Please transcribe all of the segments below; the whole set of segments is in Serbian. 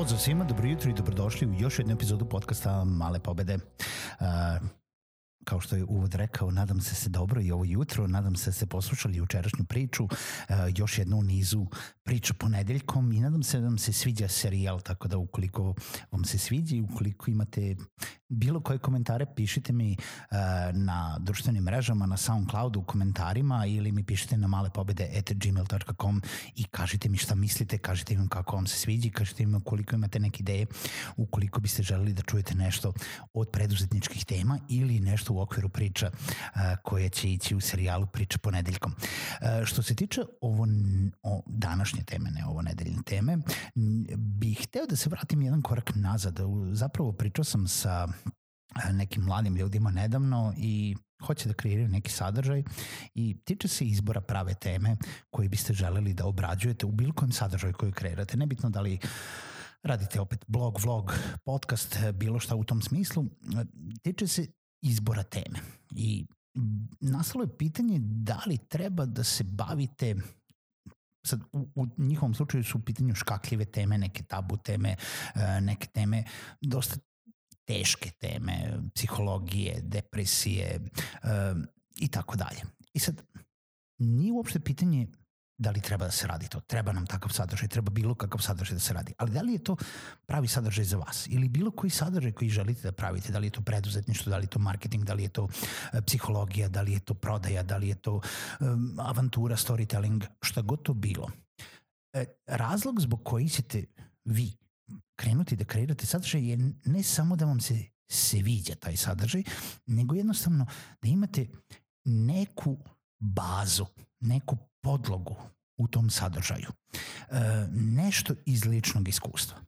Pozdrav svima, dobro jutro i dobrodošli u još jednu epizodu podcasta Male pobede. Kao što je uvod rekao, nadam se se dobro i ovo jutro, nadam se da ste poslušali jučerašnju priču, uh, još jednu u nizu priča ponedeljkom i nadam se da vam se sviđa serijal, tako da ukoliko vam se sviđa i ukoliko imate bilo koje komentare, pišite mi uh, na društvenim mrežama, na Soundcloudu u komentarima ili mi pišite na malepobede.gmail.com i kažite mi šta mislite, kažite mi kako vam se sviđa kažite mi ukoliko imate neke ideje, ukoliko biste želeli da čujete nešto od preduzetničkih tema ili nešto u okviru priča uh, koje će ići u serijalu Priča ponedeljkom. Uh, što se tiče ovo o današnje teme, ne ovo nedeljne teme, bih hteo da se vratim jedan korak nazad. Zapravo pričao sam sa nekim mladim ljudima nedavno i hoće da kreiraju neki sadržaj i tiče se izbora prave teme koji biste želeli da obrađujete u bilo kojem sadržaju koju kreirate. Nebitno da li radite opet blog, vlog, podcast, bilo šta u tom smislu, tiče se izbora teme. I nastalo je pitanje da li treba da se bavite sad u, u njihovom slučaju su u pitanju škakljive teme, neke tabu teme, neke teme dosta teške teme, psihologije, depresije um, i tako dalje. I sad, nije uopšte pitanje da li treba da se radi to. Treba nam takav sadržaj, treba bilo kakav sadržaj da se radi. Ali da li je to pravi sadržaj za vas? Ili bilo koji sadržaj koji želite da pravite? Da li je to preduzetništvo, da li je to marketing, da li je to uh, psihologija, da li je to prodaja, da li je to um, avantura, storytelling, šta god to bilo. E, razlog zbog koji ćete vi krenuti da kreirate sadržaj je ne samo da vam se sviđa taj sadržaj, nego jednostavno da imate neku bazu, neku podlogu u tom sadržaju. E, nešto iz ličnog iskustva.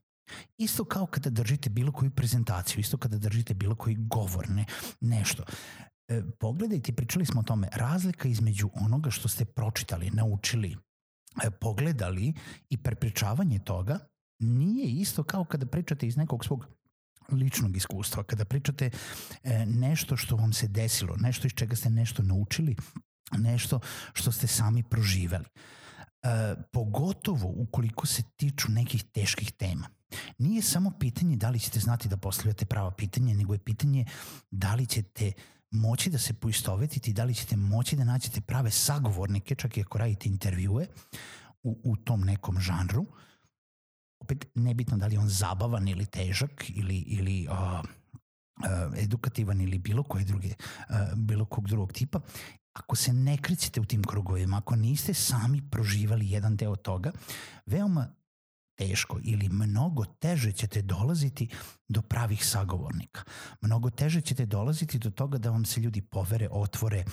Isto kao kada držite bilo koju prezentaciju, isto kada držite bilo koji govor, ne, nešto. E, pogledajte, pričali smo o tome, razlika između onoga što ste pročitali, naučili, e, pogledali i prepričavanje toga nije isto kao kada pričate iz nekog svog ličnog iskustva, kada pričate e, nešto što vam se desilo, nešto iz čega ste nešto naučili, nešto što ste sami proživeli. E, pogotovo ukoliko se tiču nekih teških tema. Nije samo pitanje da li ćete znati da postavljate prava pitanje, nego je pitanje da li ćete moći da se poistovetite da li ćete moći da nađete prave sagovornike, čak i ako radite intervjue u, u tom nekom žanru, opet nebitno da li je on zabavan ili težak ili, ili uh, edukativan ili bilo koje druge, bilo kog drugog tipa, ako se ne krećete u tim krugovima, ako niste sami proživali jedan deo toga, veoma teško ili mnogo teže ćete dolaziti do pravih sagovornika. Mnogo teže ćete dolaziti do toga da vam se ljudi povere, otvore,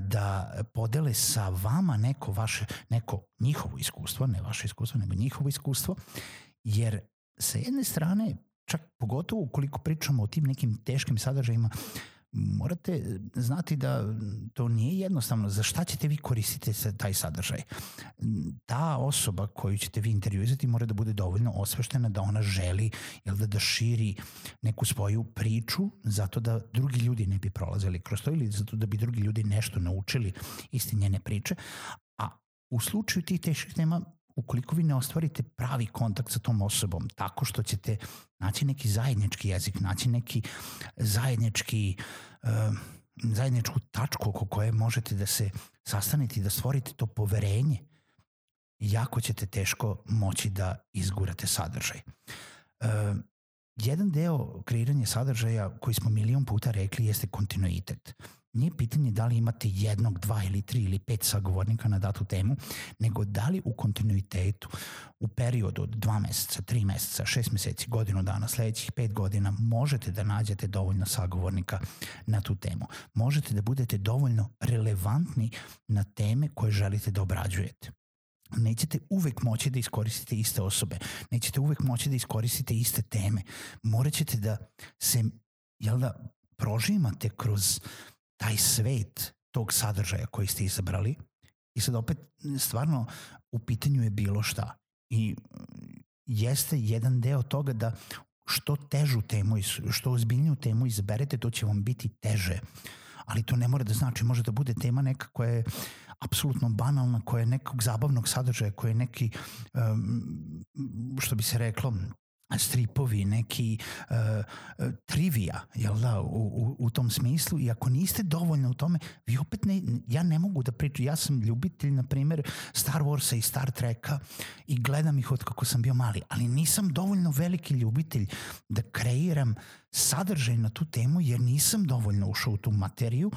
da podele sa vama neko vaše, neko njihovo iskustvo, ne vaše iskustvo, nego njihovo iskustvo, jer sa jedne strane, čak pogotovo ukoliko pričamo o tim nekim teškim sadržajima, morate znati da to nije jednostavno. Za šta ćete vi koristiti taj sadržaj? Ta osoba koju ćete vi intervjuizati mora da bude dovoljno osveštena da ona želi jel da, da širi neku svoju priču zato da drugi ljudi ne bi prolazili kroz to ili zato da bi drugi ljudi nešto naučili isti njene priče. A u slučaju tih teških tema ukoliko vi ne ostvarite pravi kontakt sa tom osobom tako što ćete naći neki zajednički jezik, naći neki zajednički uh, zajedničku tačku oko koje možete da se sastanete i da stvorite to poverenje, jako ćete teško moći da izgurate sadržaj. Uh, jedan deo kreiranja sadržaja koji smo milion puta rekli jeste kontinuitet. Nije pitanje da li imate jednog, dva ili tri ili pet sagovornika na datu temu, nego da li u kontinuitetu, u periodu od dva meseca, tri meseca, šest meseci, godinu dana, sledećih pet godina, možete da nađete dovoljno sagovornika na tu temu. Možete da budete dovoljno relevantni na teme koje želite da obrađujete nećete uvek moći da iskoristite iste osobe, nećete uvek moći da iskoristite iste teme. Morat ćete da se, jel da, prožimate kroz taj svet tog sadržaja koji ste izabrali i sad opet stvarno u pitanju je bilo šta. I jeste jedan deo toga da što težu temu što ozbiljniju temu izaberete, to će vam biti teže. Ali to ne mora da znači, može da bude tema neka koja je apsolutno banalna, koja je nekog zabavnog sadržaja, koja je neki, um, što bi se reklo, stripovi, neki uh, trivija, jel da, u, u, u tom smislu. I ako niste dovoljno u tome, vi opet ne, ja ne mogu da pričam, ja sam ljubitelj, na primjer, Star Warsa i Star Treka i gledam ih od kako sam bio mali, ali nisam dovoljno veliki ljubitelj da kreiram sadržaj na tu temu jer nisam dovoljno ušao u tu materiju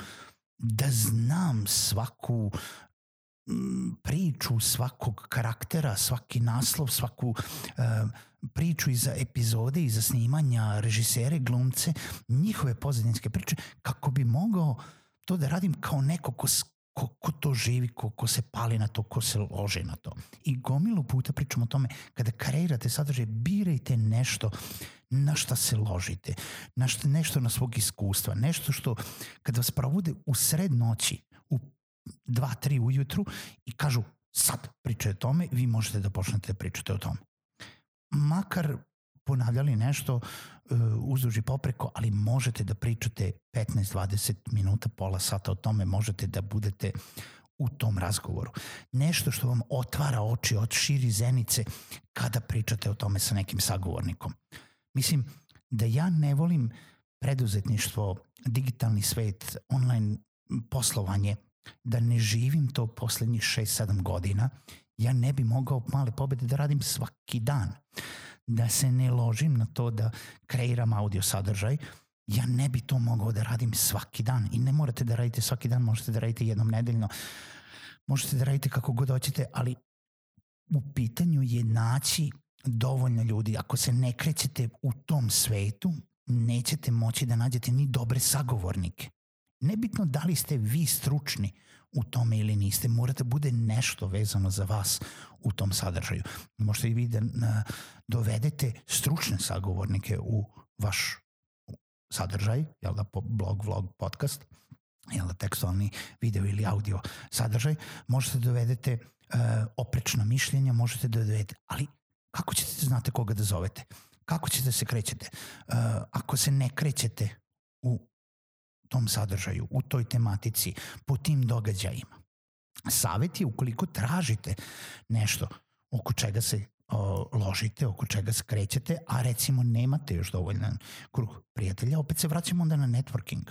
da znam svaku priču svakog karaktera, svaki naslov, svaku uh, priču iza epizode, iza snimanja, režisere, glumce, njihove pozadinske priče, kako bi mogao to da radim kao neko ko, ko, ko to živi, ko, ko se pali na to, ko se lože na to. I gomilu puta pričamo o tome, kada kreirate sadržaj, birajte nešto na šta se ložite, na šta, nešto na svog iskustva, nešto što kada vas probude u sred noći, u 2-3 ujutru i kažu sad pričaju o tome, vi možete da počnete da pričate o tome makar ponavljali nešto uh, popreko, ali možete da pričate 15-20 minuta, pola sata o tome, možete da budete u tom razgovoru. Nešto što vam otvara oči, od širi zenice kada pričate o tome sa nekim sagovornikom. Mislim da ja ne volim preduzetništvo, digitalni svet, online poslovanje, da ne živim to poslednjih 6-7 godina, ja ne bi mogao male pobede da radim svaki dan da se ne ložim na to da kreiram audio sadržaj, ja ne bi to mogao da radim svaki dan i ne morate da radite svaki dan, možete da radite jednom nedeljno, možete da radite kako god hoćete, ali u pitanju je naći dovoljno ljudi. Ako se ne krećete u tom svetu, nećete moći da nađete ni dobre sagovornike. Nebitno da li ste vi stručni u tome ili niste, mora da bude nešto vezano za vas u tom sadržaju. Možete i vi da dovedete stručne sagovornike u vaš sadržaj, jel da, blog, vlog, podcast, jel da, tekstualni video ili audio sadržaj, možete da dovedete uh, oprečna mišljenja, možete da dovedete, ali kako ćete da znate koga da zovete? Kako ćete da se krećete? Uh, ako se ne krećete u tom sadržaju, u toj tematici, po tim događajima. Savet je ukoliko tražite nešto oko čega se o, ložite, oko čega se krećete, a recimo nemate još dovoljan krug prijatelja, opet se vraćamo onda na networking.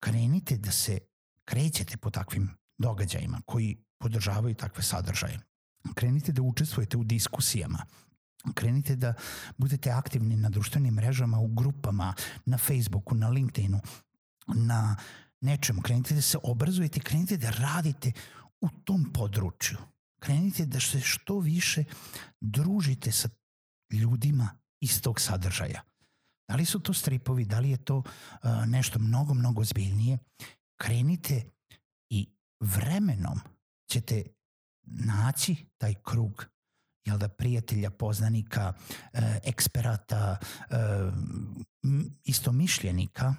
Krenite da se krećete po takvim događajima koji podržavaju takve sadržaje. Krenite da učestvujete u diskusijama, krenite da budete aktivni na društvenim mrežama, u grupama, na Facebooku, na LinkedInu, na nečemu, krenite da se obrazujete, krenite da radite u tom području. Krenite da se što više družite sa ljudima iz tog sadržaja. Da li su to stripovi, da li je to uh, nešto mnogo, mnogo zbiljnije, krenite i vremenom ćete naći taj krug jel da, prijatelja, poznanika, uh, eksperata, uh, istomišljenika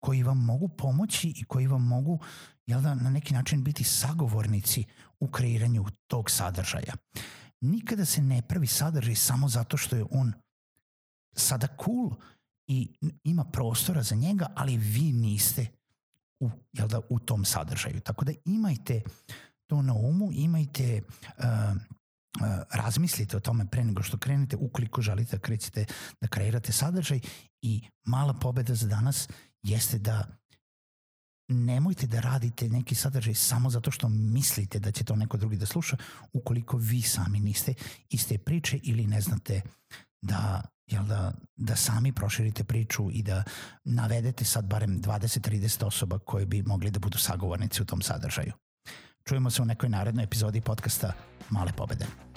koji vam mogu pomoći i koji vam mogu jel da, na neki način biti sagovornici u kreiranju tog sadržaja. Nikada se ne pravi sadržaj samo zato što je on sada cool i ima prostora za njega, ali vi niste u, jel da, u tom sadržaju. Tako da imajte to na umu, imajte uh, razmislite o tome pre nego što krenete ukoliko želite da krećete da kreirate sadržaj i mala pobeda za danas jeste da nemojte da radite neki sadržaj samo zato što mislite da će to neko drugi da sluša ukoliko vi sami niste iste priče ili ne znate da jel da, da sami proširite priču i da navedete sad barem 20-30 osoba koje bi mogli da budu sagovornici u tom sadržaju. Čujemo se u nekoj narednoj epizodi podcasta Male pobede.